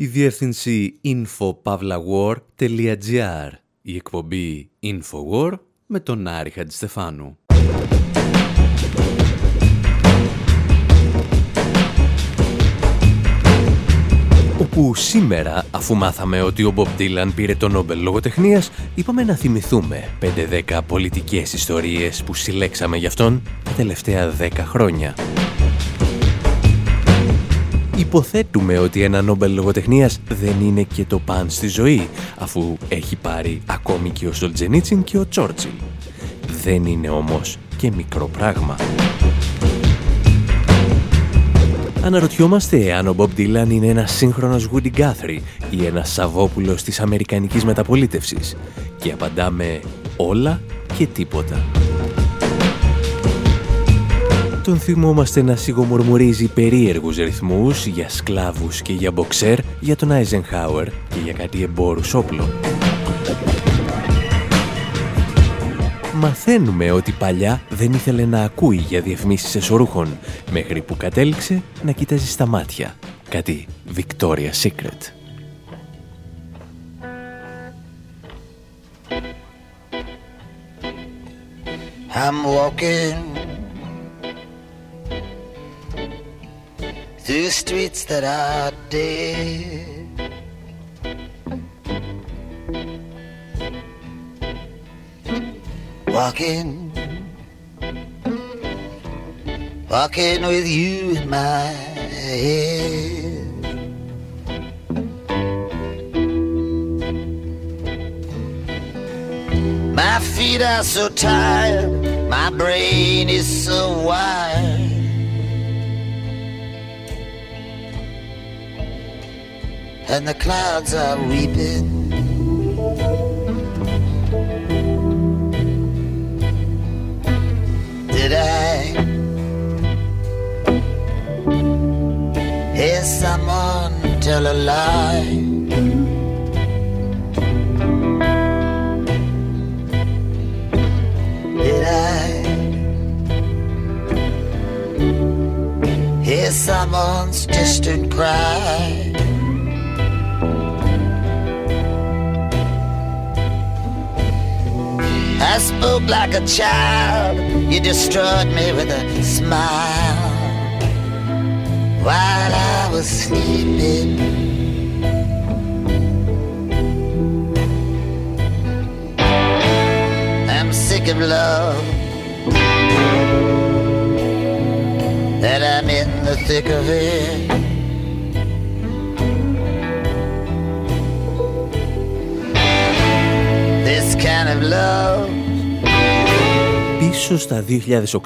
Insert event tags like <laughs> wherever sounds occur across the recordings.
η διεύθυνση infopavlawar.gr, η εκπομπή Infowar με τον Άρη Χατζηστεφάνου. Όπου σήμερα, αφού μάθαμε ότι ο Μπομπ Dylan πήρε το Νόμπελ Λογοτεχνίας, είπαμε να θυμηθούμε 5-10 πολιτικές ιστορίες που συλλέξαμε γι' αυτόν τα τελευταία 10 χρόνια. Υποθέτουμε ότι ένα Νόμπελ Λογοτεχνίας δεν είναι και το παν στη ζωή, αφού έχει πάρει ακόμη και ο Σολτζενίτσιν και ο Τσόρτσιλ. Δεν είναι όμως και μικρό πράγμα. Αναρωτιόμαστε αν ο Μπομπ Dylan είναι ένας σύγχρονος Woody Guthrie ή ένας Σαββόπουλος της Αμερικανικής Μεταπολίτευσης και απαντάμε όλα και τίποτα. Τον θυμόμαστε να σιγομορμορίζει περίεργους ρυθμούς για σκλάβους και για μποξέρ, για τον Άιζενχάουερ και για κάτι εμπόρους όπλων. Μαθαίνουμε ότι παλιά δεν ήθελε να ακούει για διαφημίσεις εσωρούχων, μέχρι που κατέληξε να κοιτάζει στα μάτια. Κάτι Victoria's Secret. I'm walking through streets that are dead Walking, walking with you in my head. My feet are so tired, my brain is so wired. And the clouds are weeping. did I hear someone tell a lie? Did I hear someone's distant cry? I spoke like a child. You destroyed me with a smile while I was sleeping. I'm sick of love. That I'm in the thick of it. Πίσω στα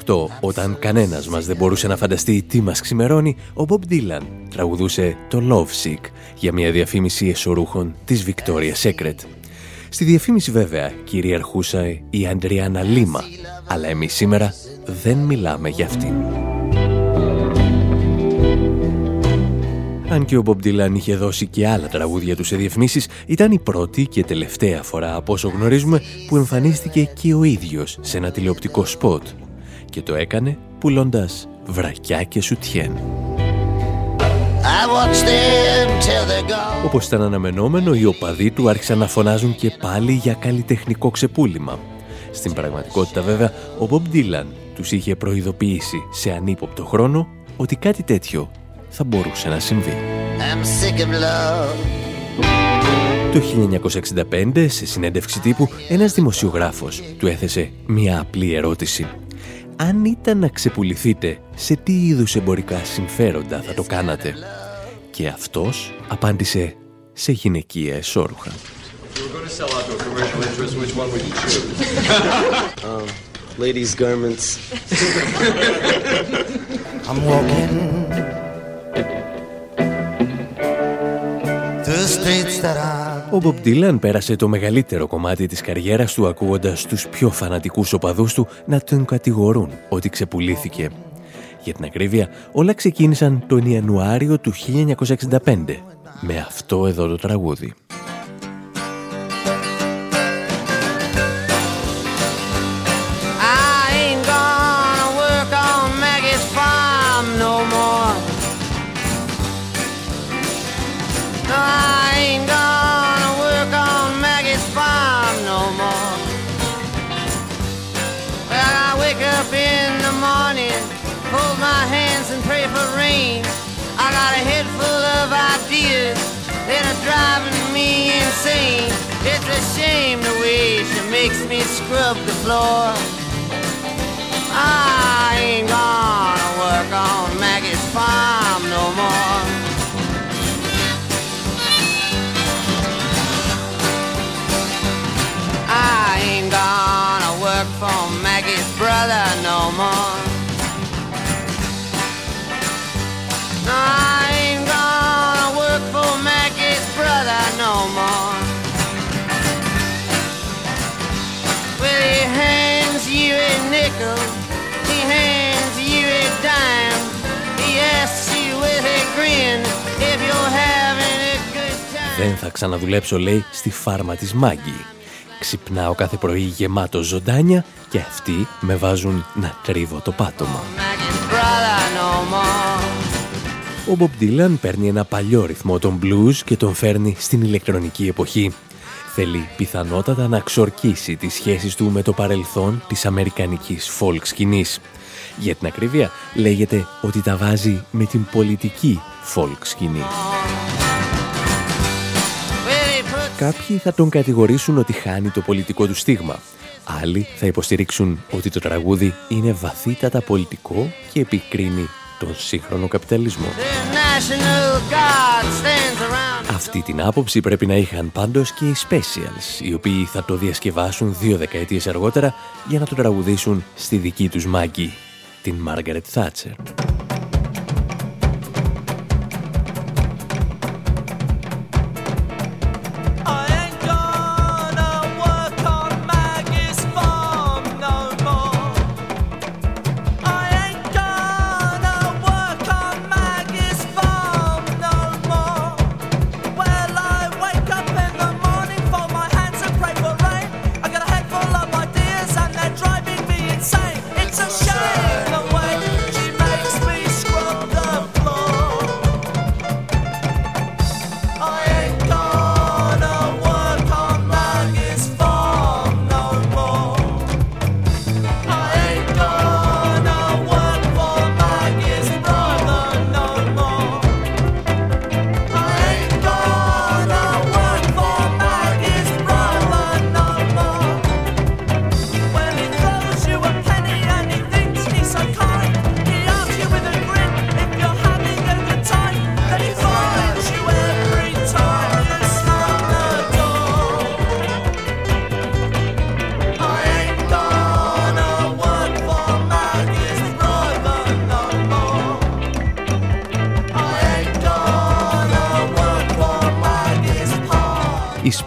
2008, όταν κανένας μας δεν μπορούσε να φανταστεί τι μας ξημερώνει, ο Bob Dylan τραγουδούσε το Love Sick για μια διαφήμιση εσωρούχων της Victoria's Secret. Στη διαφήμιση βέβαια κυριαρχούσε η Αντριάννα Λίμα, αλλά εμείς σήμερα δεν μιλάμε για αυτήν. Αν και ο Μπομπ Ντίλαν είχε δώσει και άλλα τραγούδια του σε διαφημίσεις, ήταν η πρώτη και τελευταία φορά από όσο γνωρίζουμε που εμφανίστηκε και ο ίδιος σε ένα τηλεοπτικό σποτ. Και το έκανε πουλώντας βρακιά και σουτιέν. Όπως ήταν αναμενόμενο, οι οπαδοί του άρχισαν να φωνάζουν και πάλι για καλλιτεχνικό ξεπούλημα. Στην πραγματικότητα βέβαια, ο Μπομπ Ντίλαν τους είχε προειδοποιήσει σε ανύποπτο χρόνο ότι κάτι τέτοιο θα μπορούσε να συμβεί. Το 1965, σε συνέντευξη τύπου, ένας δημοσιογράφος του έθεσε μια απλή ερώτηση. Αν ήταν να ξεπουληθείτε, σε τι είδους εμπορικά συμφέροντα θα το κάνατε; Και αυτός απάντησε σε γυναικεία εσώρουχα. <laughs> Um, ladies garments. I'm walking Ο Μπομπ Dylan πέρασε το μεγαλύτερο κομμάτι της καριέρας του ακούγοντας τους πιο φανατικούς οπαδούς του να τον κατηγορούν ότι ξεπουλήθηκε. Για την ακρίβεια, όλα ξεκίνησαν τον Ιανουάριο του 1965 με αυτό εδώ το τραγούδι. It's a shame the way she makes me scrub the floor. I ain't gonna work on Maggie's farm no more. I ain't gonna work for Maggie's brother no more. Δεν θα ξαναδουλέψω, λέει, στη φάρμα της Μάγκη. Ξυπνάω κάθε πρωί γεμάτο ζωντάνια και αυτοί με βάζουν να τρίβω το πάτωμα. Ο Bob Dylan παίρνει ένα παλιό ρυθμό των blues και τον φέρνει στην ηλεκτρονική εποχή θέλει πιθανότατα να ξορκίσει τις σχέσεις του με το παρελθόν της αμερικανικής folk σκηνής. Για την ακρίβεια λέγεται ότι τα βάζει με την πολιτική folk σκηνή. Κάποιοι θα τον κατηγορήσουν ότι χάνει το πολιτικό του στίγμα. Άλλοι θα υποστηρίξουν ότι το τραγούδι είναι βαθύτατα πολιτικό και επικρίνει τον σύγχρονο καπιταλισμό. Αυτή την άποψη πρέπει να είχαν πάντως και οι Specials, οι οποίοι θα το διασκευάσουν δύο δεκαετίες αργότερα για να το τραγουδήσουν στη δική τους μάγκη, την Μάργαρετ Θάτσερ.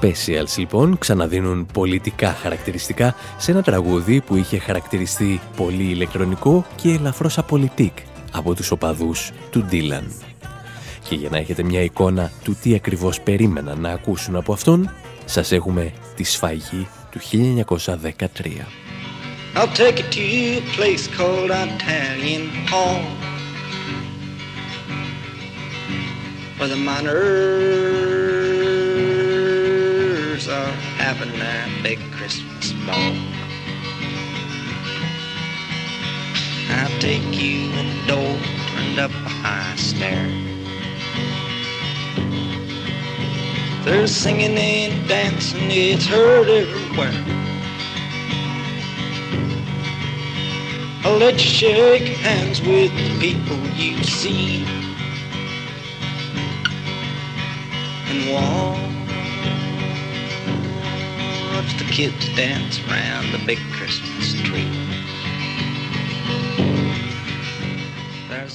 Specials λοιπόν ξαναδίνουν πολιτικά χαρακτηριστικά σε ένα τραγούδι που είχε χαρακτηριστεί πολύ ηλεκτρονικό και ελαφρώς απολυτικ από τους οπαδούς του Dylan. Και για να έχετε μια εικόνα του τι ακριβώς περίμεναν να ακούσουν από αυτόν, σας έχουμε τη σφαγή του 1913. I'll take it to a place called Italian Hall Where the are having their big Christmas ball. I'll take you in the door turned up a high stair. There's singing and dancing, it's heard everywhere. I'll let you shake hands with the people you see. And walk watch the kids dance around the big Christmas tree.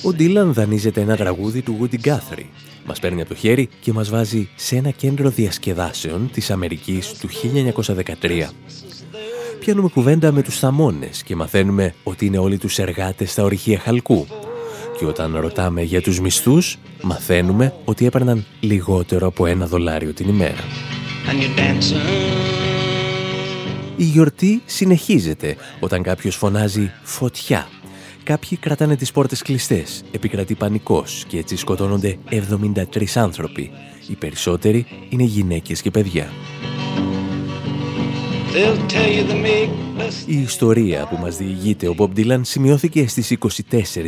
Ο Ντίλαν δανείζεται ένα τραγούδι του Woody Guthrie. Μας παίρνει από το χέρι και μας βάζει σε ένα κέντρο διασκεδάσεων της Αμερικής του 1913. Πιάνουμε κουβέντα με τους θαμώνες και μαθαίνουμε ότι είναι όλοι τους εργάτες στα ορυχεία χαλκού. Και όταν ρωτάμε για τους μισθούς, μαθαίνουμε ότι έπαιρναν λιγότερο από ένα δολάριο την ημέρα. Η γιορτή συνεχίζεται όταν κάποιος φωνάζει «φωτιά». κάποιοι κρατάνε τις πόρτες κλειστές, επικρατεί πανικός και έτσι σκοτώνονται 73 άνθρωποι. Οι περισσότεροι είναι γυναίκες και παιδιά. Η ιστορία που μας διηγείται ο Bob Dylan σημειώθηκε στις 24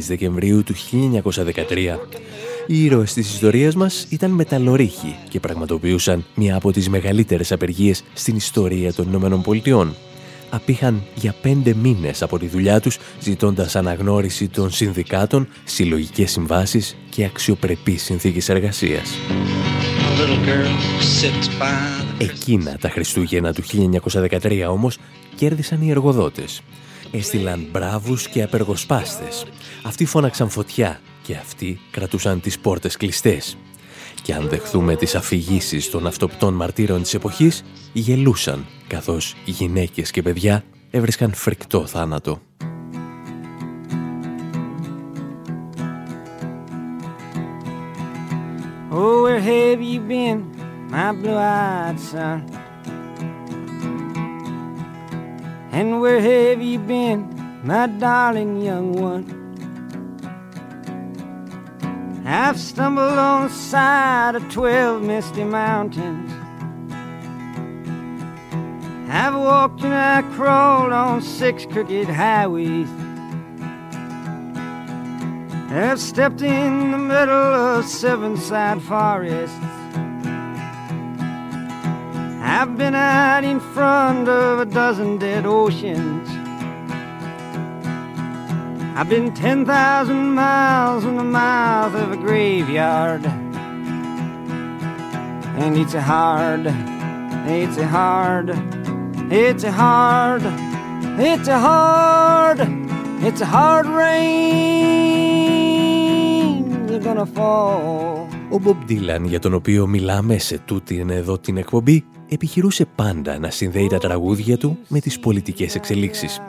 Δεκεμβρίου του 1913. Οι ήρωες της ιστορίας μας ήταν μεταλλορύχοι και πραγματοποιούσαν μια από τις μεγαλύτερες απεργίες στην ιστορία των Ηνωμένων Πολιτειών. Απήχαν για πέντε μήνες από τη δουλειά τους ζητώντας αναγνώριση των συνδικάτων, συλλογικές συμβάσεις και αξιοπρεπείς συνθήκες εργασίας. Εκείνα τα Χριστούγεννα του 1913 όμως κέρδισαν οι εργοδότες. Έστειλαν μπράβους και απεργοσπάστες. Αυτοί φώναξαν φωτιά και αυτοί κρατούσαν τις πόρτες κλειστές. Και αν δεχθούμε τις αφηγήσεις των αυτοπτών μαρτύρων της εποχής, γελούσαν, καθώς γυναίκες και παιδιά έβρισκαν φρικτό θάνατο. Oh, where have you been, my blue-eyed son? And where have you been, my darling young one? I've stumbled on the side of twelve misty mountains. I've walked and I crawled on six crooked highways. I've stepped in the middle of seven side forests. I've been out in front of a dozen dead oceans. I've been 10,000 miles in the mouth of a graveyard. And it's a hard, it's a hard, it's a hard, it's a hard, it's a hard rain. Ο Bob Dylan, για τον οποίο μιλάμε σε τούτη εδώ την εκπομπή, επιχειρούσε πάντα να συνδέει τα τραγούδια του με τις πολιτικές εξελίξεις.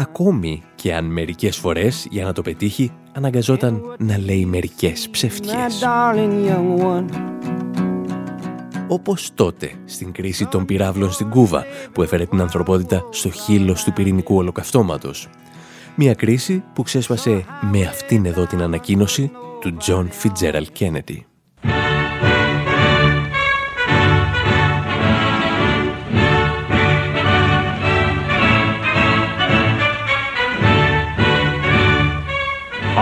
Ακόμη και αν μερικές φορές, για να το πετύχει, αναγκαζόταν να λέει μερικές ψευτιές. Όπως τότε, στην κρίση των πυράβλων στην Κούβα, που έφερε την ανθρωπότητα στο χείλος του πυρηνικού ολοκαυτώματος. Μια κρίση που ξέσπασε με αυτήν εδώ την ανακοίνωση του John Fitzgerald Kennedy.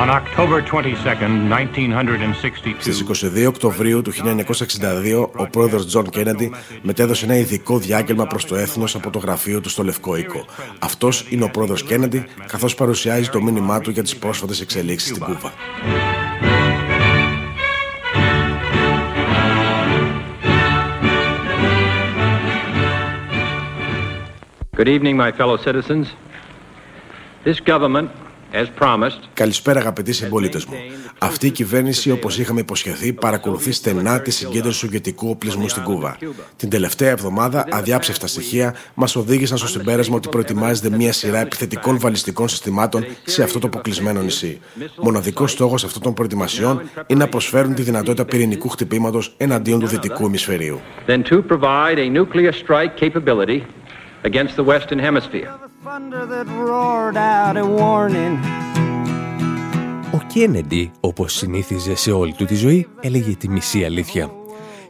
On October 22nd, 1962, Στις 22 Οκτωβρίου του 1962, ο πρόεδρος Τζον Κέννεντι μετέδωσε ένα ειδικό διάγγελμα προς το έθνος από το γραφείο του στο Λευκό Οίκο. Αυτός είναι ο πρόεδρος Κέννεντι, καθώς παρουσιάζει το μήνυμά του για τις πρόσφατες εξελίξεις στην Κούβα. Good evening, my fellow citizens. This government Καλησπέρα αγαπητοί συμπολίτες μου. Αυτή η κυβέρνηση, όπως είχαμε υποσχεθεί, παρακολουθεί στενά τη συγκέντρωση του ηγετικού οπλισμού στην Κούβα. Την τελευταία εβδομάδα, αδιάψευτα στοιχεία μας οδήγησαν στο συμπέρασμα ότι προετοιμάζεται μια σειρά επιθετικών βαλιστικών συστημάτων σε αυτό το αποκλεισμένο νησί. Μοναδικός στόχος αυτών των προετοιμασιών είναι να προσφέρουν τη δυνατότητα πυρηνικού χτυπήματος εναντίον του δυτικού ημισφαιρίου. against the Western Hemisphere. Ο Κένεντι, όπως συνήθιζε σε όλη του τη ζωή, έλεγε τη μισή αλήθεια.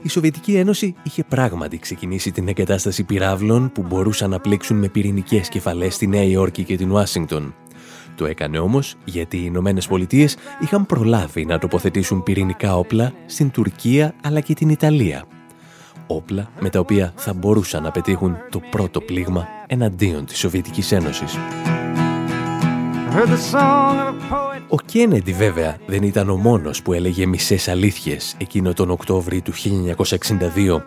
Η Σοβιετική Ένωση είχε πράγματι ξεκινήσει την εγκατάσταση πυράβλων που μπορούσαν να πλήξουν με πυρηνικές κεφαλές στη Νέα Υόρκη και την Ουάσιγκτον. Το έκανε όμως γιατί οι Ηνωμένες Πολιτείες είχαν προλάβει να τοποθετήσουν πυρηνικά όπλα στην Τουρκία αλλά και την Ιταλία όπλα με τα οποία θα μπορούσαν να πετύχουν το πρώτο πλήγμα εναντίον της Σοβιετικής Ένωσης. Ο Κένεντι βέβαια δεν ήταν ο μόνος που έλεγε μισές αλήθειες εκείνο τον Οκτώβρη του 1962.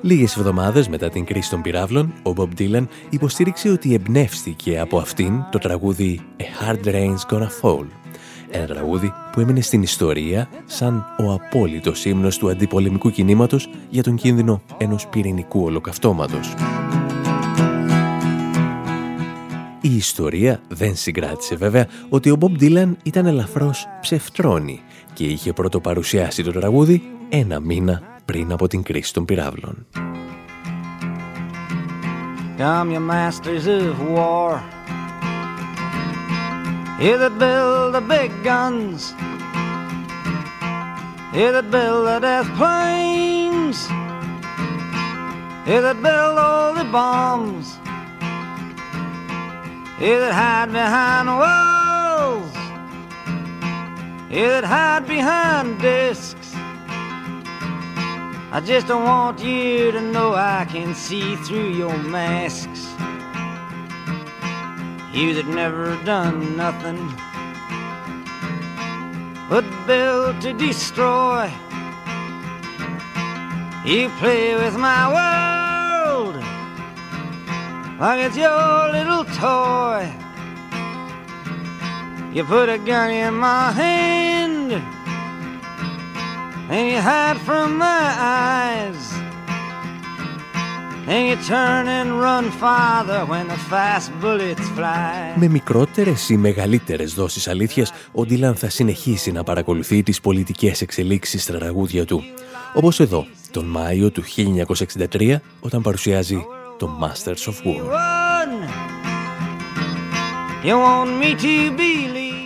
Λίγες εβδομάδες μετά την κρίση των πυράβλων, ο Bob Dylan υποστήριξε ότι εμπνεύστηκε από αυτήν το τραγούδι «A Hard Rain's Gonna Fall» Ένα τραγούδι που έμεινε στην ιστορία σαν ο απόλυτος ύμνος του αντιπολεμικού κινήματος για τον κίνδυνο ενός πυρηνικού ολοκαυτώματος. Η ιστορία δεν συγκράτησε βέβαια ότι ο Μπομπ Ντίλαν ήταν ελαφρώς ψευτρώνη και είχε πρώτο παρουσιάσει το τραγούδι ένα μήνα πριν από την κρίση των πυράβλων. Come masters of war Here that build the big guns. Here that build the death planes. Here that build all the bombs. Here that hide behind walls. Here that hide behind discs. I just don't want you to know I can see through your masks. You that never done nothing but build to destroy. You play with my world like it's your little toy. You put a gun in my hand and you hide from my eyes. Με μικρότερες ή μεγαλύτερες δόσεις αλήθειας, ο Ντίλαν θα συνεχίσει να παρακολουθεί τις πολιτικές εξελίξεις στα τραγούδια του. Όπως εδώ, τον Μάιο του 1963, όταν παρουσιάζει το Masters of War.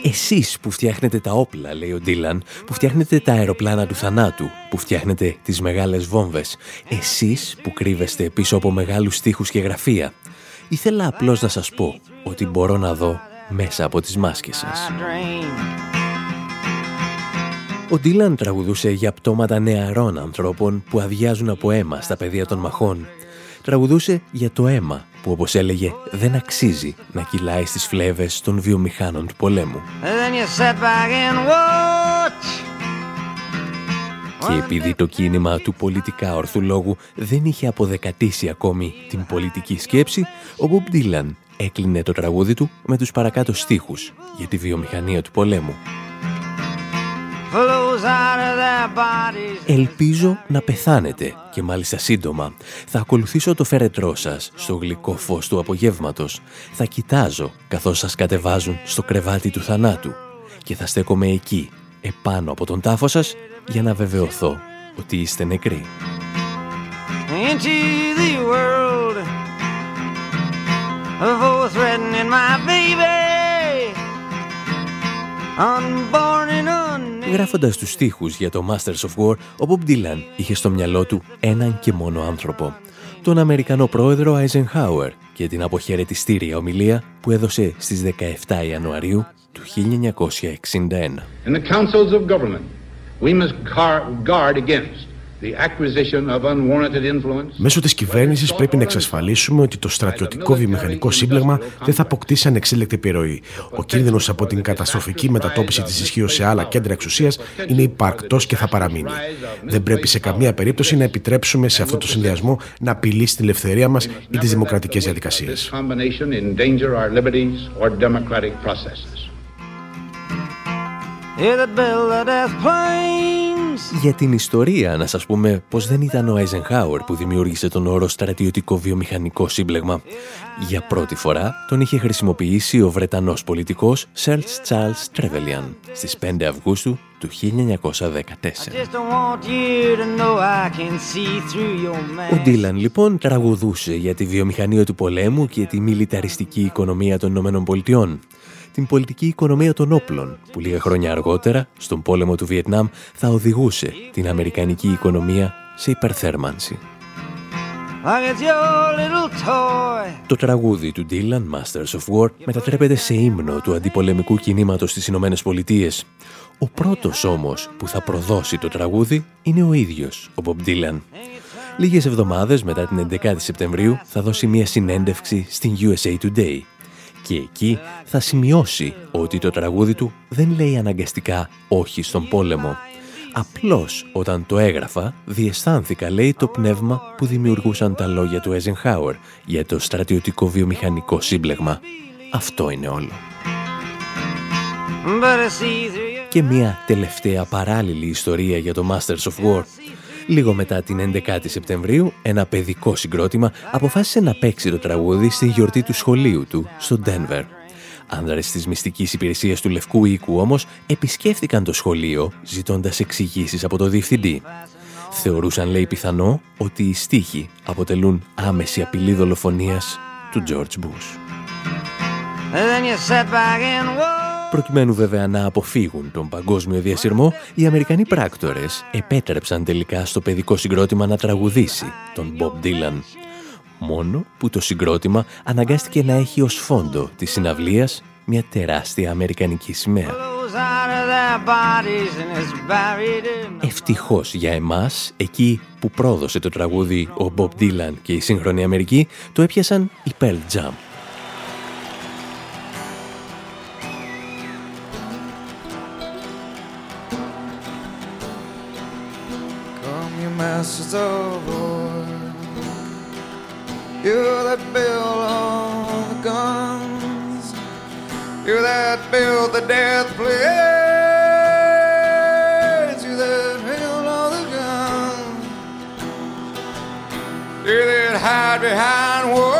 Εσείς που φτιάχνετε τα όπλα, λέει ο Ντίλαν, που φτιάχνετε τα αεροπλάνα του θανάτου, που φτιάχνετε τις μεγάλες βόμβες, εσείς που κρύβεστε πίσω από μεγάλους στίχους και γραφεία. Ήθελα απλώς να σας πω ότι μπορώ να δω μέσα από τις μάσκες σας. Ο Ντίλαν τραγουδούσε για πτώματα νεαρών ανθρώπων που αδειάζουν από αίμα στα πεδία των μαχών. Τραγουδούσε για το αίμα που όπως έλεγε δεν αξίζει να κυλάει στις φλέβες των βιομηχάνων του πολέμου. Και επειδή το κίνημα του πολιτικά ορθού λόγου δεν είχε αποδεκατήσει ακόμη την πολιτική σκέψη, ο Μπομπ Ντίλαν έκλεινε το τραγούδι του με τους παρακάτω στίχους για τη βιομηχανία του πολέμου. Ελπίζω να πεθάνετε και μάλιστα σύντομα. Θα ακολουθήσω το φέρετρό σας στο γλυκό φως του απογεύματος. Θα κοιτάζω καθώς σας κατεβάζουν στο κρεβάτι του θανάτου και θα στέκομαι εκεί, επάνω από τον τάφο σας, για να βεβαιωθώ ότι είστε νεκροί. Γράφοντας τους στίχους για το Masters of War, ο Bob Dylan είχε στο μυαλό του έναν και μόνο άνθρωπο. Τον Αμερικανό πρόεδρο Eisenhower και την αποχαιρετιστήρια ομιλία που έδωσε στις 17 Ιανουαρίου του 1961. In the councils of government, we must guard against Μέσω της κυβέρνησης πρέπει να εξασφαλίσουμε ότι το στρατιωτικό βιομηχανικό σύμπλεγμα δεν θα αποκτήσει ανεξέλεκτη επιρροή. Ο κίνδυνος από την καταστροφική μετατόπιση της ισχύω σε άλλα κέντρα εξουσίας είναι υπαρκτός και θα παραμείνει. Δεν πρέπει σε καμία περίπτωση να επιτρέψουμε σε αυτό το συνδυασμό να απειλήσει την ελευθερία μας ή τις δημοκρατικές διαδικασίες. Για την ιστορία να σας πούμε πως δεν ήταν ο Eisenhower που δημιούργησε τον όρο στρατιωτικό βιομηχανικό σύμπλεγμα. Για πρώτη φορά τον είχε χρησιμοποιήσει ο Βρετανός πολιτικός Sir Charles Trevelyan στις 5 Αυγούστου του 1914. Ο Ντίλαν λοιπόν τραγουδούσε για τη βιομηχανία του πολέμου και τη μιλιταριστική οικονομία των Ηνωμένων Πολιτειών την πολιτική οικονομία των όπλων, που λίγα χρόνια αργότερα, στον πόλεμο του Βιετνάμ, θα οδηγούσε την αμερικανική οικονομία σε υπερθέρμανση. Το τραγούδι του Dylan, Masters of War, μετατρέπεται σε ύμνο του αντιπολεμικού κινήματος στις Ηνωμένες Πολιτείες. Ο πρώτος όμως που θα προδώσει το τραγούδι είναι ο ίδιος, ο Bob Dylan. Λίγες εβδομάδες μετά την 11η Σεπτεμβρίου θα δώσει μια συνέντευξη στην USA Today και εκεί θα σημειώσει ότι το τραγούδι του δεν λέει αναγκαστικά όχι στον πόλεμο. Απλώς όταν το έγραφα διαισθάνθηκα λέει το πνεύμα που δημιουργούσαν τα λόγια του Eisenhower για το στρατιωτικό βιομηχανικό σύμπλεγμα. Αυτό είναι όλο. Και μια τελευταία παράλληλη ιστορία για το Masters of War Λίγο μετά την 11η Σεπτεμβρίου, ένα παιδικό συγκρότημα αποφάσισε να παίξει το τραγούδι στη γιορτή του σχολείου του, στο Ντένβερ. Άνδρες της μυστικής υπηρεσίας του Λευκού Οίκου όμως επισκέφθηκαν το σχολείο ζητώντας εξηγήσεις από το διευθυντή. Θεωρούσαν, λέει, πιθανό ότι οι στίχοι αποτελούν άμεση απειλή δολοφονίας του George Bush. Προκειμένου βέβαια να αποφύγουν τον παγκόσμιο διασυρμό, οι Αμερικανοί πράκτορες επέτρεψαν τελικά στο παιδικό συγκρότημα να τραγουδήσει τον Bob Dylan. Μόνο που το συγκρότημα αναγκάστηκε να έχει ως φόντο της συναυλίας μια τεράστια αμερικανική σημαία. Ευτυχώς για εμάς, εκεί που πρόδωσε το τραγούδι ο Bob Dylan και η σύγχρονη Αμερική, το έπιασαν οι Pearl Jam. Masters of war. You that build all the guns, you that build the death planes, you that build all the guns, you that hide behind walls,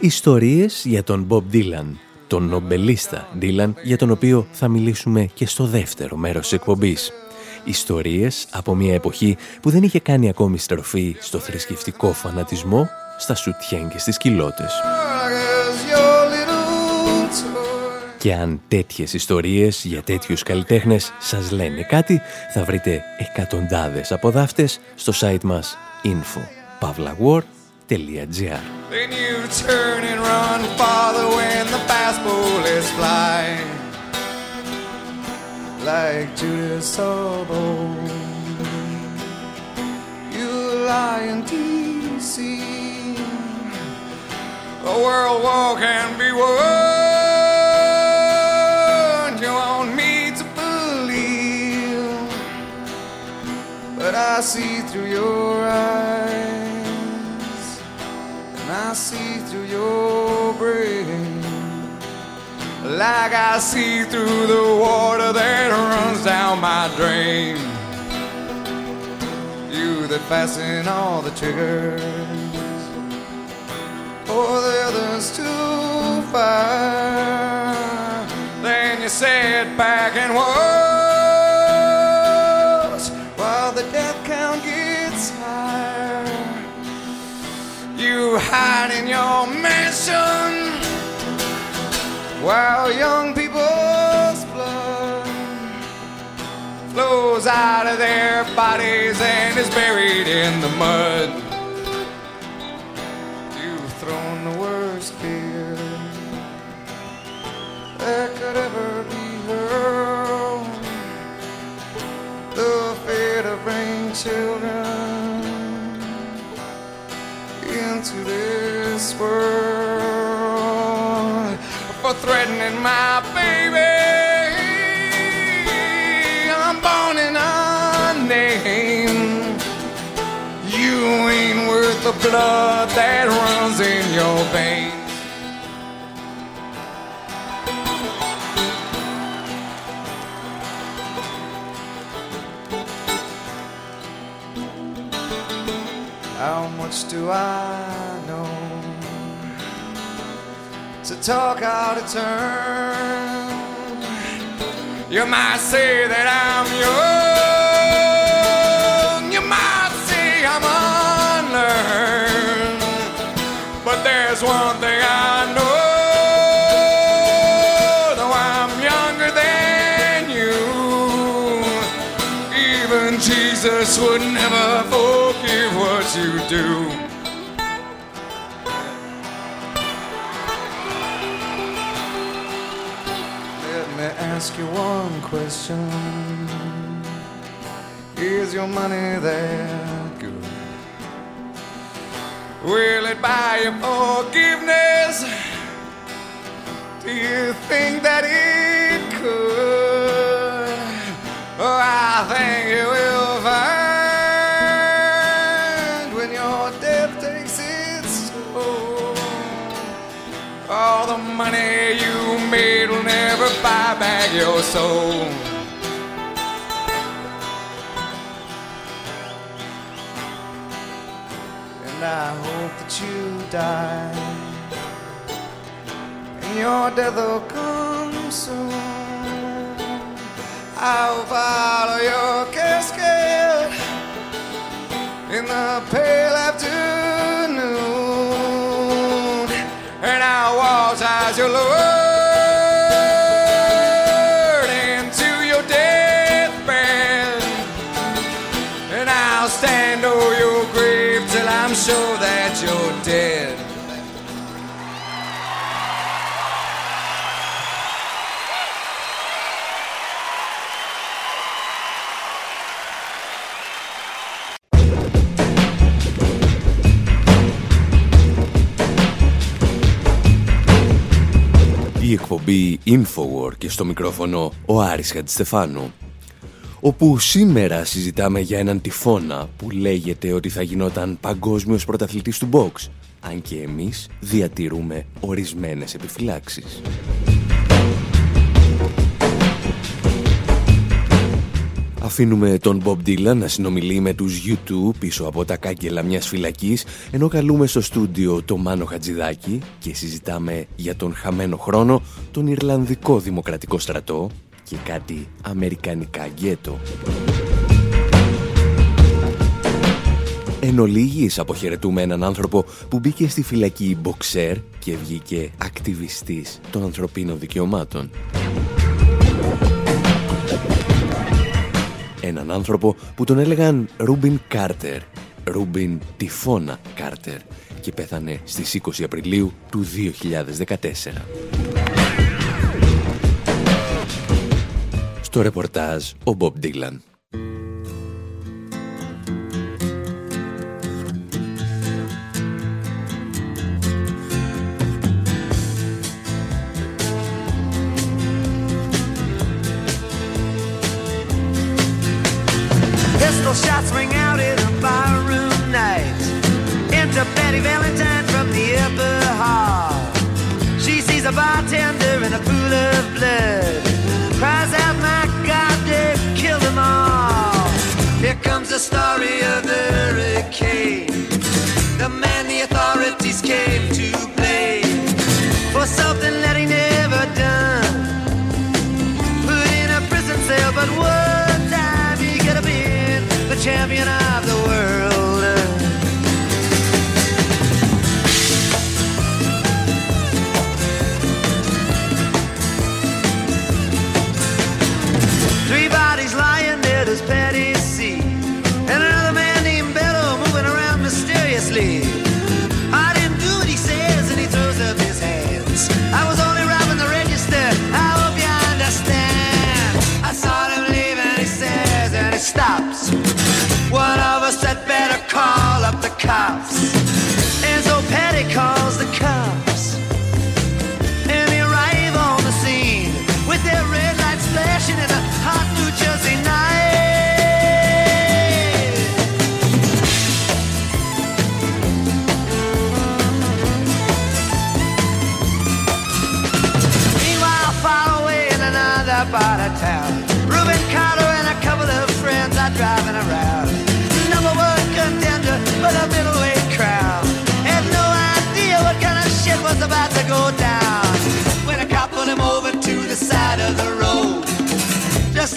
Ιστορίες για τον Bob Dylan, τον νομπελίστα Dylan, για τον οποίο θα μιλήσουμε και στο δεύτερο μέρος της εκπομπής. Ιστορίες από μια εποχή που δεν είχε κάνει ακόμη στροφή στο θρησκευτικό φανατισμό, στα σουτιέν και στις κοιλώτες. Και αν τέτοιες ιστορίες για τέτοιους καλλιτέχνες σας λένε κάτι, θα βρείτε εκατοντάδες από δάφτες στο site μας info.pavlawar.gr Then you turn and run farther when the fast bullets fly Like Judas You lie in D.C. A world war can be won I see through your eyes, and I see through your brain, like I see through the water that runs down my drain. You that fasten all the triggers, for the others to fire, then you sit back and watch. hide in your mansion while young people's blood flows out of their bodies and is buried in the mud. You've thrown the worst fear that could ever be hurled. The fear to bring children into this world for threatening my baby. I'm born in a name. You ain't worth the blood that runs in your veins. Much do I know to talk out of turn? You might say that I'm young, your money that good? Will it buy you forgiveness? Do you think that it could? Oh, I think it will find when your death takes its toll. All the money you made will never buy back your soul. and I hope that you die. And your death will come soon. I'll follow your casket in the pale afternoon, and I'll watch as you lower. Till I'm sure that you're dead. Η εκπομπή Infowar και στο μικρόφωνο ο Άρης Χατζηστεφάνου όπου σήμερα συζητάμε για έναν τυφώνα που λέγεται ότι θα γινόταν παγκόσμιος πρωταθλητής του box αν και εμείς διατηρούμε ορισμένες επιφυλάξεις. Αφήνουμε τον Bob Dylan να συνομιλεί με τους YouTube πίσω από τα κάγκελα μιας φυλακής ενώ καλούμε στο στούντιο το Μάνο Χατζηδάκη και συζητάμε για τον χαμένο χρόνο, τον Ιρλανδικό Δημοκρατικό Στρατό και κάτι αμερικανικά γκέτο. Εν ολίγοις αποχαιρετούμε έναν άνθρωπο που μπήκε στη φυλακή μποξέρ και βγήκε ακτιβιστής των ανθρωπίνων δικαιωμάτων. Έναν άνθρωπο που τον έλεγαν Ρούμπιν Κάρτερ, Ρούμπιν Τυφώνα Κάρτερ και πέθανε στις 20 Απριλίου του 2014. Στο ρεπορτάζ ο Μπομπ Ντίλαν. The story of the hurricane. The man the authorities came to blame for something that he never done. Put in a prison cell, but one time he could have been the champion cops.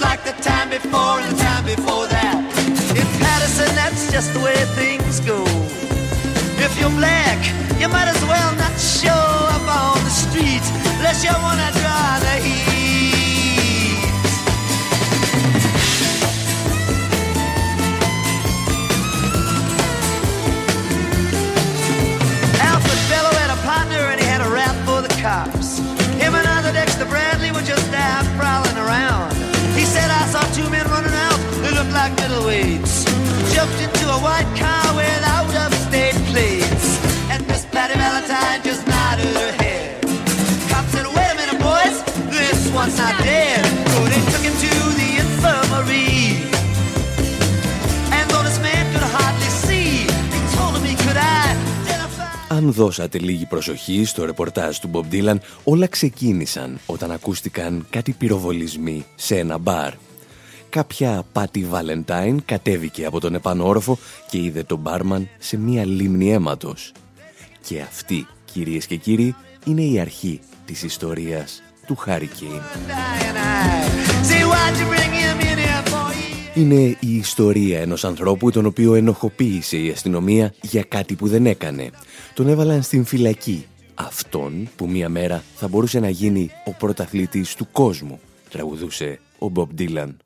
Like the time before and the time before that. In Patterson, that's just the way things go. If you're black, you might as well not show up on the street unless you wanna draw the heat. Who looked like middleweights. Jumped into a white car without upstate plates. And Miss Patty Valentine just nodded her head. Cop said, wait a minute, boys, this one's not dead. So they took him to the infirmary. And though this man could hardly see, they told him he could identify. Αν δώσατε λίγη προσοχή στο ρεπορτάζ του Bob Dylan, όλα ξεκίνησαν όταν ακούστηκαν κάτι πυροβολισμοί σε ένα μπαρ. Κάποια Πάτη Βαλεντάιν κατέβηκε από τον επάνω όροφο και είδε τον μπάρμαν σε μία λίμνη αίματος. Και αυτή, κυρίες και κύριοι, είναι η αρχή της ιστορίας του Hurricane. See, why'd you bring him in here for? He Είναι η ιστορία ενός ανθρώπου τον οποίο ενοχοποίησε η αστυνομία για κάτι που δεν έκανε. Τον έβαλαν στην φυλακή. Αυτόν που μία μέρα θα μπορούσε να γίνει ο πρωταθλητής του κόσμου, τραγουδούσε ο Μπομπ Ντίλαν.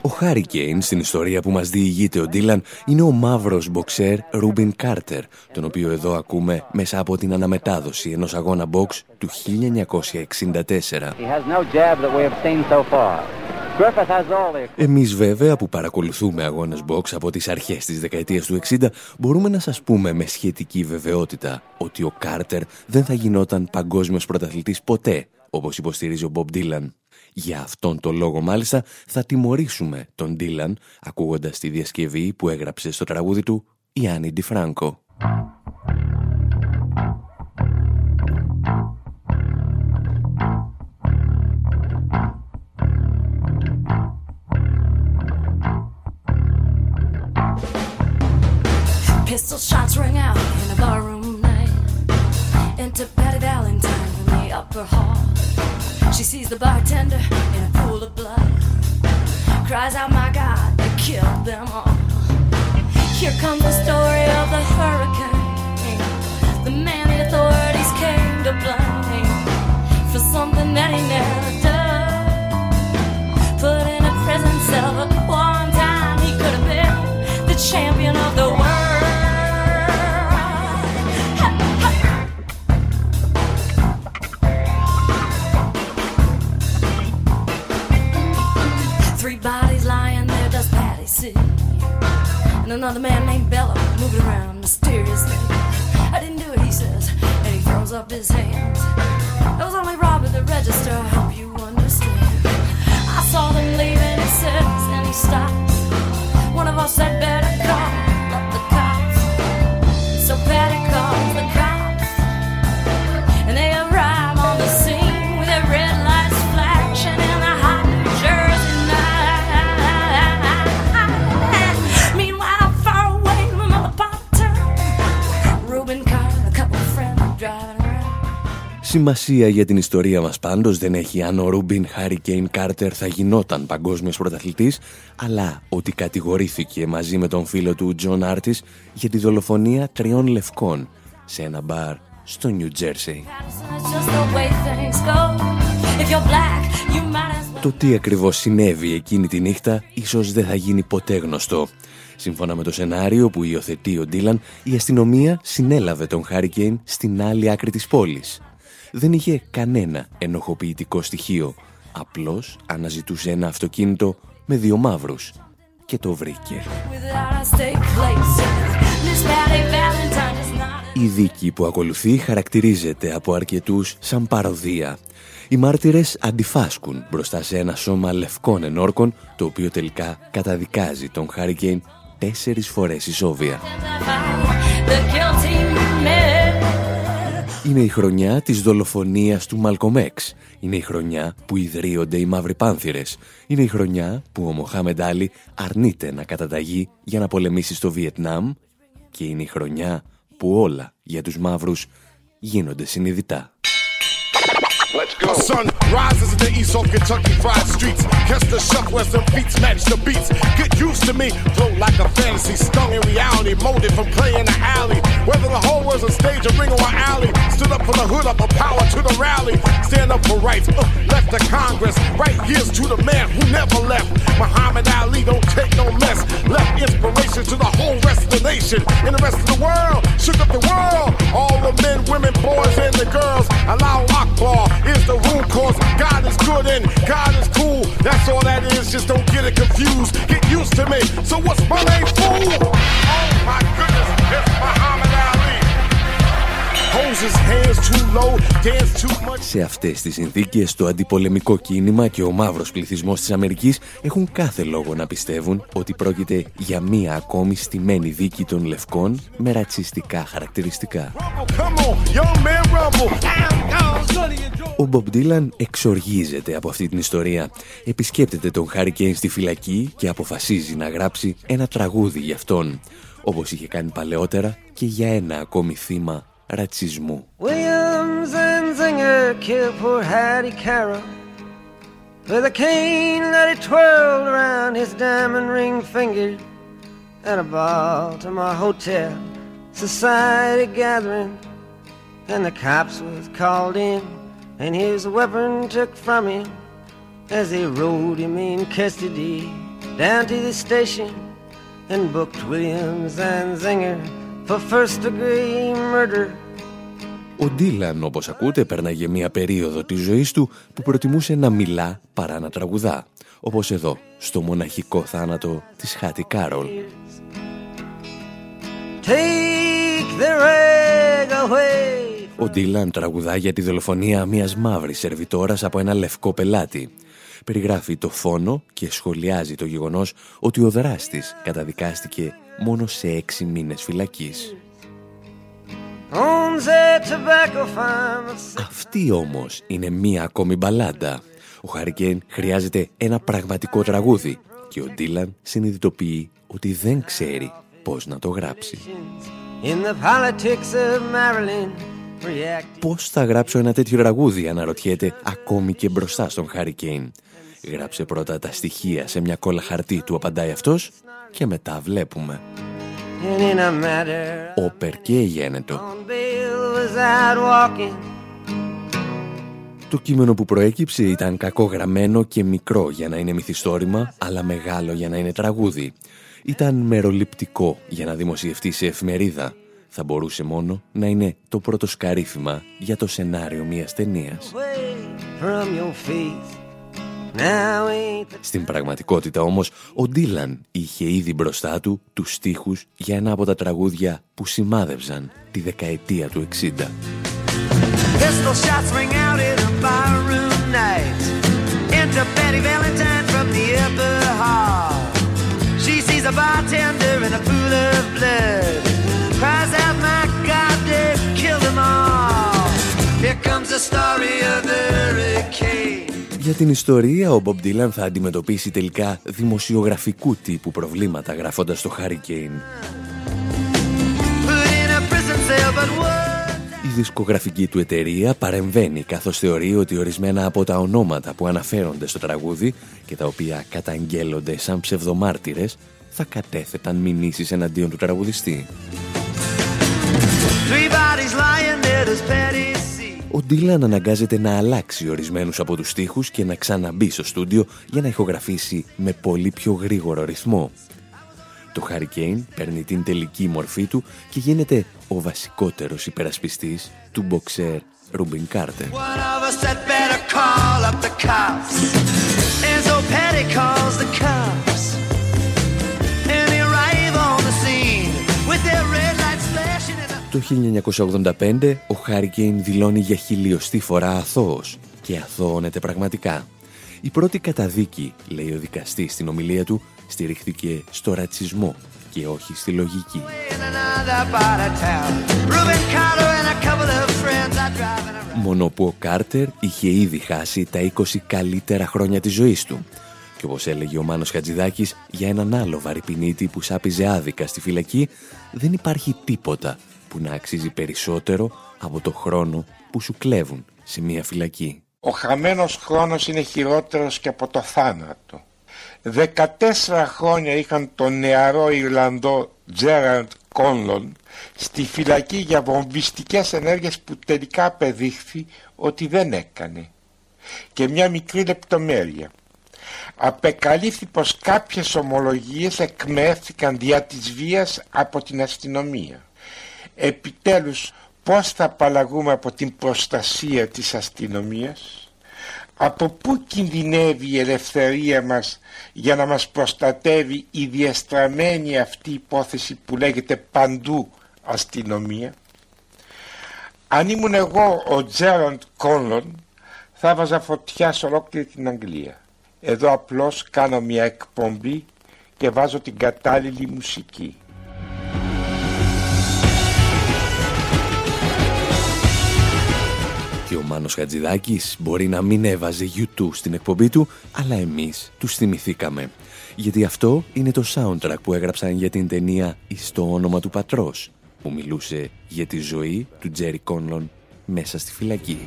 Ο Hurricane στην ιστορία που μας διηγείται ο Ντίλαν είναι ο μαύρος μποξέρ Ρούμπιν Κάρτερ, τον οποίο εδώ ακούμε μέσα από την αναμετάδοση ενός αγώνα μποξ του 1964. Εμείς βέβαια που παρακολουθούμε αγώνες box από τις αρχές της δεκαετίας του 60 μπορούμε να σας πούμε με σχετική βεβαιότητα ότι ο Κάρτερ δεν θα γινόταν παγκόσμιος πρωταθλητής ποτέ, όπως υποστηρίζει ο Μπομπ Ντίλαν. Για αυτόν τον λόγο μάλιστα θα τιμωρήσουμε τον Ντίλαν ακούγοντας τη διασκευή που έγραψε στο τραγούδι του η Άννη Ντιφράνκο. Σημασία για την ιστορία μας πάντως δεν έχει αν ο Ρούμπιν Hurricane Κάρτερ θα γινόταν παγκόσμιος πρωταθλητής, αλλά ότι κατηγορήθηκε μαζί με τον φίλο του Τζον Άρτις για τη δολοφονία τριών λευκών σε ένα μπαρ στο Νιου Τζέρσεϊ. Το τι ακριβώς συνέβη εκείνη τη νύχτα ίσως δεν θα γίνει ποτέ γνωστό. Σύμφωνα με το σενάριο που υιοθετεί ο Ντίλαν, η αστυνομία συνέλαβε τον Hurricane στην άλλη άκρη της πόλης δεν είχε κανένα ενοχοποιητικό στοιχείο. Απλώς αναζητούσε ένα αυτοκίνητο με δύο μαύρους και το βρήκε. Η δίκη που ακολουθεί χαρακτηρίζεται από αρκετούς σαν παροδία. Οι μάρτυρες αντιφάσκουν μπροστά σε ένα σώμα λευκών ενόρκων, το οποίο τελικά καταδικάζει τον Χάρικέιν τέσσερις φορές ισόβια. Είναι η χρονιά της δολοφονίας του Μαλκομέξ. Είναι η χρονιά που ιδρύονται οι μαύροι πάνθυρες. Είναι η χρονιά που ο Μοχάμεντ Άλλη αρνείται να καταταγεί για να πολεμήσει στο Βιετνάμ. Και είναι η χρονιά που όλα για τους μαύρους γίνονται συνειδητά. Let's go. The sun rises in the east of Kentucky fried streets. Catch the shuffle as the beats match the beats. Get used to me, flow like a fantasy, stung in reality, molded from playing the alley. Whether the whole world's a stage, a ring, or an alley. Stood up for the hood, up a power to the rally. Stand up for rights, uh, left to Congress. Right here's to the man who never left. Muhammad Ali don't take no mess. Left inspiration to the whole rest of the nation. And the rest of the world, shook up the world. All the men, women, boys, and the girls. Allow Akbar is the rule cause God is good and God is cool. That's all that is, just don't get it confused. Get used to me. So what's my name, fool? Oh my goodness, it's Muhammad. Σε αυτές τις συνθήκες το αντιπολεμικό κίνημα και ο μαύρος πληθυσμός της Αμερικής έχουν κάθε λόγο να πιστεύουν ότι πρόκειται για μία ακόμη στημένη δίκη των λευκών με ρατσιστικά χαρακτηριστικά. Ο Μπομπ Ντίλαν εξοργίζεται από αυτή την ιστορία. Επισκέπτεται τον Χάρι Κέιν στη φυλακή και αποφασίζει να γράψει ένα τραγούδι για αυτόν. όπως είχε κάνει παλαιότερα και για ένα ακόμη θύμα ρατσισμού. Williams and Zinger killed poor Hattie Carroll With a cane that he twirled around his diamond ring finger At a Baltimore hotel society gathering And the cops was called in And his weapon took from him As they rode him in custody Down to the station And booked Williams and Zinger For first degree murder Ο Ντίλαν, όπως ακούτε, πέρναγε μια περίοδο της ζωής του που προτιμούσε να μιλά παρά να τραγουδά. Όπως εδώ, στο μοναχικό θάνατο της Χάτι Κάρολ. Ο Ντίλαν τραγουδά για τη δολοφονία μιας μαύρης σερβιτόρας από ένα λευκό πελάτη. Περιγράφει το φόνο και σχολιάζει το γεγονός ότι ο δράστης καταδικάστηκε μόνο σε έξι μήνες φυλακής. Αυτή όμως είναι μία ακόμη μπαλάντα. Ο Χαρικέν χρειάζεται ένα πραγματικό τραγούδι και ο Ντίλαν συνειδητοποιεί ότι δεν ξέρει πώς να το γράψει. Πώς θα γράψω ένα τέτοιο τραγούδι, αναρωτιέται ακόμη και μπροστά στον Χάρι Γράψε πρώτα τα στοιχεία σε μια κόλλα χαρτί του, απαντάει αυτός, και μετά βλέπουμε. Όπερ και γένετο. Το κείμενο που προέκυψε ήταν κακογραμμένο και μικρό για να είναι μυθιστόρημα, αλλά μεγάλο για να είναι τραγούδι. Ήταν μεροληπτικό για να δημοσιευτεί σε εφημερίδα. Θα μπορούσε μόνο να είναι το πρώτο σκαρίφημα για το σενάριο μιας ταινίας. Στην πραγματικότητα όμως, ο Ντίλαν είχε ήδη μπροστά του τους στίχους για ένα από τα τραγούδια που σημάδευσαν τη δεκαετία του 60. Here comes the story of the hurricane για την ιστορία, ο Μπομπ Dylan θα αντιμετωπίσει τελικά δημοσιογραφικού τύπου προβλήματα γράφοντας το Hurricane. Η δισκογραφική του εταιρεία παρεμβαίνει καθώς θεωρεί ότι ορισμένα από τα ονόματα που αναφέρονται στο τραγούδι και τα οποία καταγγέλλονται σαν ψευδομάρτυρες θα κατέθεταν μηνύσεις εναντίον του τραγουδιστή. Ο Ντίλαν αναγκάζεται να αλλάξει ορισμένους από τους στίχους και να ξαναμπεί στο στούντιο για να ηχογραφήσει με πολύ πιο γρήγορο ρυθμό. Το Hurricane παίρνει την τελική μορφή του και γίνεται ο βασικότερος υπερασπιστής του μποξέρ Ρούμπιν Κάρτερ. Το 1985 ο Χάρικέιν δηλώνει για χιλιοστή φορά αθώος και αθώωνεται πραγματικά. Η πρώτη καταδίκη, λέει ο δικαστής στην ομιλία του, στηρίχθηκε στο ρατσισμό και όχι στη λογική. Μόνο που ο Κάρτερ είχε ήδη χάσει τα 20 καλύτερα χρόνια της ζωής του. Και όπως έλεγε ο Μάνος Χατζηδάκης, για έναν άλλο βαρυπινίτη που σάπιζε άδικα στη φυλακή, δεν υπάρχει τίποτα που να αξίζει περισσότερο από το χρόνο που σου κλέβουν σε μια φυλακή. Ο χαμένος χρόνος είναι χειρότερος και από το θάνατο. 14 χρόνια είχαν τον νεαρό Ιρλανδό Τζέραντ Κόνλον στη φυλακή για βομβιστικές ενέργειες που τελικά απεδείχθη ότι δεν έκανε. Και μια μικρή λεπτομέρεια. Απεκαλύφθη πως κάποιες ομολογίες εκμεύθηκαν δια της βίας από την αστυνομία. Επιτέλους πώς θα απαλλαγούμε από την προστασία της αστυνομίας; Από πού κινδυνεύει η ελευθερία μας για να μας προστατεύει η διαστραμμένη αυτή υπόθεση που λέγεται παντού αστυνομία αν ήμουν εγώ ο Τζέραντ Κόνλον θα βάζα φωτιά σε ολόκληρη την Αγγλία. Εδώ απλώς κάνω μια εκπομπή και βάζω την κατάλληλη μουσική Και ο Μάνος Χατζηδάκης μπορεί να μην έβαζε YouTube στην εκπομπή του, αλλά εμείς τους θυμηθήκαμε. Γιατί αυτό είναι το soundtrack που έγραψαν για την ταινία «Εις το όνομα του πατρός», που μιλούσε για τη ζωή του Τζέρι Κόνλον μέσα στη φυλακή.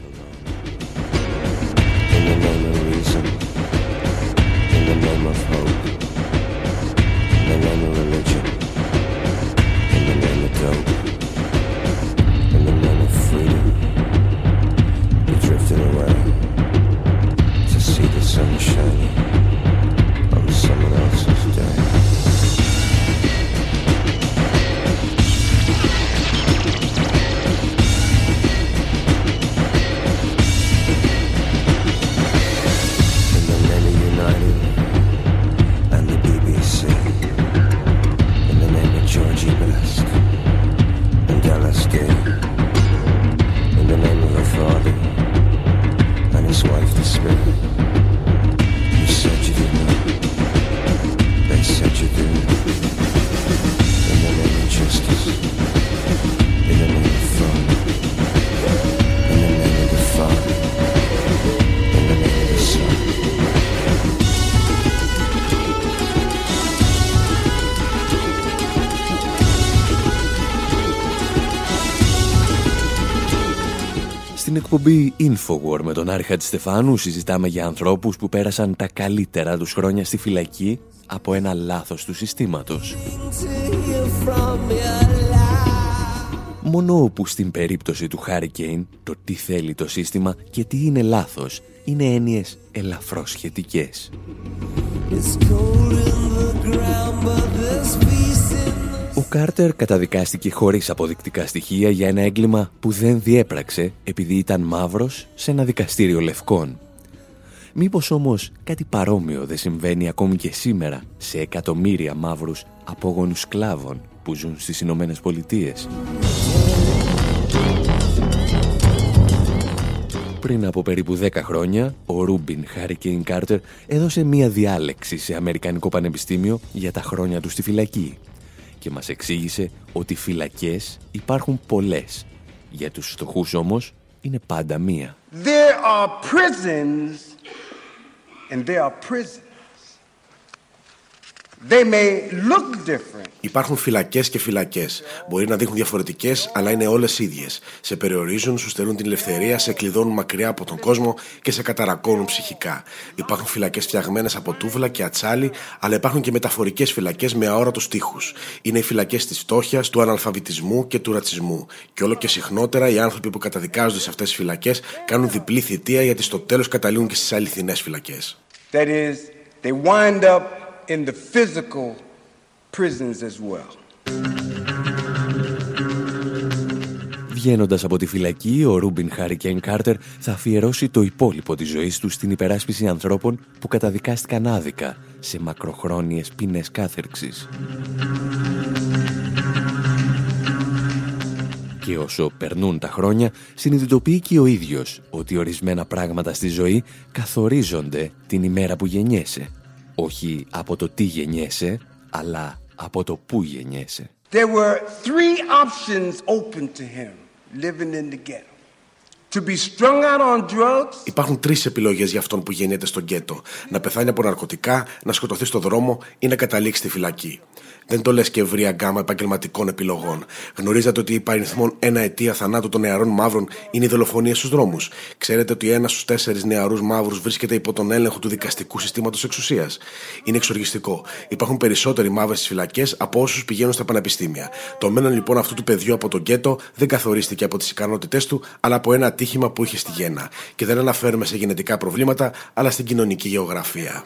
εκπομπή Infowar με τον Άρη Στεφάνου συζητάμε για ανθρώπους που πέρασαν τα καλύτερα τους χρόνια στη φυλακή από ένα λάθος του συστήματος. Μόνο όπου στην περίπτωση του Hurricane το τι θέλει το σύστημα και τι είναι λάθος είναι έννοιες ελαφρώς σχετικές. Ο Κάρτερ καταδικάστηκε χωρίς αποδεικτικά στοιχεία για ένα έγκλημα που δεν διέπραξε επειδή ήταν μαύρος σε ένα δικαστήριο λευκών. Μήπως όμως κάτι παρόμοιο δεν συμβαίνει ακόμη και σήμερα σε εκατομμύρια μαύρους απόγονους σκλάβων που ζουν στις Ηνωμένες Πολιτείες; Πριν από περίπου 10 χρόνια, ο Ρούμπιν Χάρικέιν Κάρτερ έδωσε μία διάλεξη σε Αμερικανικό Πανεπιστήμιο για τα χρόνια του στη φυλακή και μας εξήγησε ότι φυλακές υπάρχουν πολλές. Για τους φτωχούς όμως είναι πάντα μία. There are prisons and there are prisons. They may look different. Υπάρχουν φυλακές και φυλακές. Μπορεί να δείχνουν διαφορετικές, αλλά είναι όλες ίδιες. Σε περιορίζουν, σου στερούν την ελευθερία, σε κλειδώνουν μακριά από τον κόσμο και σε καταρακώνουν ψυχικά. Υπάρχουν φυλακές φτιαγμένες από τούβλα και ατσάλι, αλλά υπάρχουν και μεταφορικές φυλακές με αόρατους τείχους. Είναι οι φυλακές της φτώχειας, του αναλφαβητισμού και του ρατσισμού. Και όλο και συχνότερα οι άνθρωποι που καταδικάζονται σε αυτές τις φυλακές κάνουν διπλή θητεία γιατί στο τέλος καταλήγουν και στις αληθινές φυλακές. That is, they wind up in the physical prisons as well. Βγαίνοντας από τη φυλακή, ο Ρούμπιν Χάρικεν Κάρτερ θα αφιερώσει το υπόλοιπο της ζωής του στην υπεράσπιση ανθρώπων που καταδικάστηκαν άδικα σε μακροχρόνιες ποινές κάθερξης. Και όσο περνούν τα χρόνια, συνειδητοποιεί και ο ίδιος ότι ορισμένα πράγματα στη ζωή καθορίζονται την ημέρα που γεννιέσαι όχι από το τι γεννιέσαι, αλλά από το πού γεννιέσαι. There were three options open to him living in the ghetto. To be strung out on drugs. Υπάρχουν τρεις επιλογές για αυτόν που γεννιέται στο γκέτο: να πεθάνει από ναρκωτικά, να σκοτωθεί στο δρόμο ή να καταλήξει στη φυλακή. Δεν το λες και ευρία γκάμα επαγγελματικών επιλογών. Γνωρίζετε ότι η παριθμόν ένα αιτία θανάτου των νεαρών μαύρων είναι η δολοφονία στους δρόμους. Ξέρετε ότι ένας στους τέσσερις νεαρούς μαύρους βρίσκεται υπό τον έλεγχο του δικαστικού συστήματος εξουσίας. Είναι εξοργιστικό. Υπάρχουν περισσότεροι μαύροι στις φυλακές από όσους πηγαίνουν στα πανεπιστήμια. Το μέλλον λοιπόν αυτού του παιδιού από τον γκέτο δεν καθορίστηκε από τις ικανότητές του, αλλά από ένα ατύχημα που είχε στη γέννα. Και δεν αναφέρουμε σε γενετικά προβλήματα, αλλά στην κοινωνική γεωγραφία.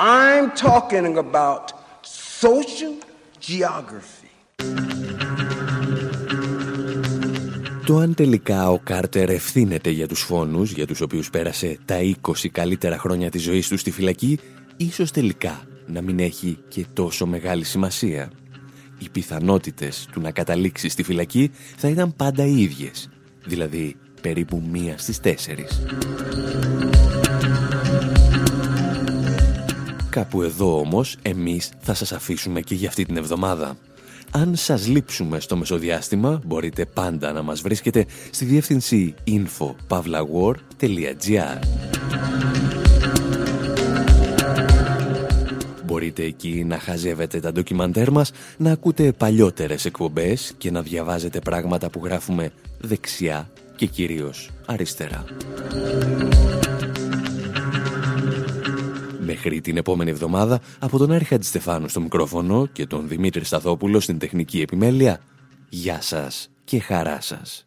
I'm talking about social geography. Το αν τελικά ο Κάρτερ ευθύνεται για τους φόνους για τους οποίους πέρασε τα 20 καλύτερα χρόνια της ζωής τους στη φυλακή, ίσως τελικά να μην έχει και τόσο μεγάλη σημασία. Οι πιθανότητες του να καταλήξει στη φυλακή θα ήταν πάντα οι ίδιες, δηλαδή περίπου μία στις τέσσερις. Κάπου εδώ όμως εμείς θα σας αφήσουμε και για αυτή την εβδομάδα. Αν σας λείψουμε στο μεσοδιάστημα, μπορείτε πάντα να μας βρίσκετε στη διεύθυνση info.pavlawar.gr Μπορείτε εκεί να χαζεύετε τα ντοκιμαντέρ μας, να ακούτε παλιότερες εκπομπές και να διαβάζετε πράγματα που γράφουμε δεξιά και κυρίως αριστερά. Μέχρι την επόμενη εβδομάδα, από τον Άρη Χατζηστεφάνου στο μικρόφωνο και τον Δημήτρη Σταθόπουλο στην τεχνική επιμέλεια, γεια σας και χαρά σας.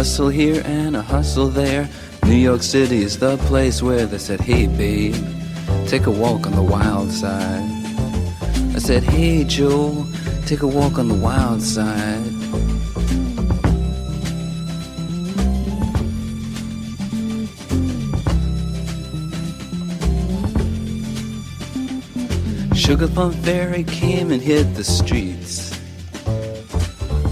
hustle here and a hustle there. New York City is the place where they said, Hey, babe, take a walk on the wild side. I said, Hey, Joe, take a walk on the wild side. Sugar Plum Fairy came and hit the streets.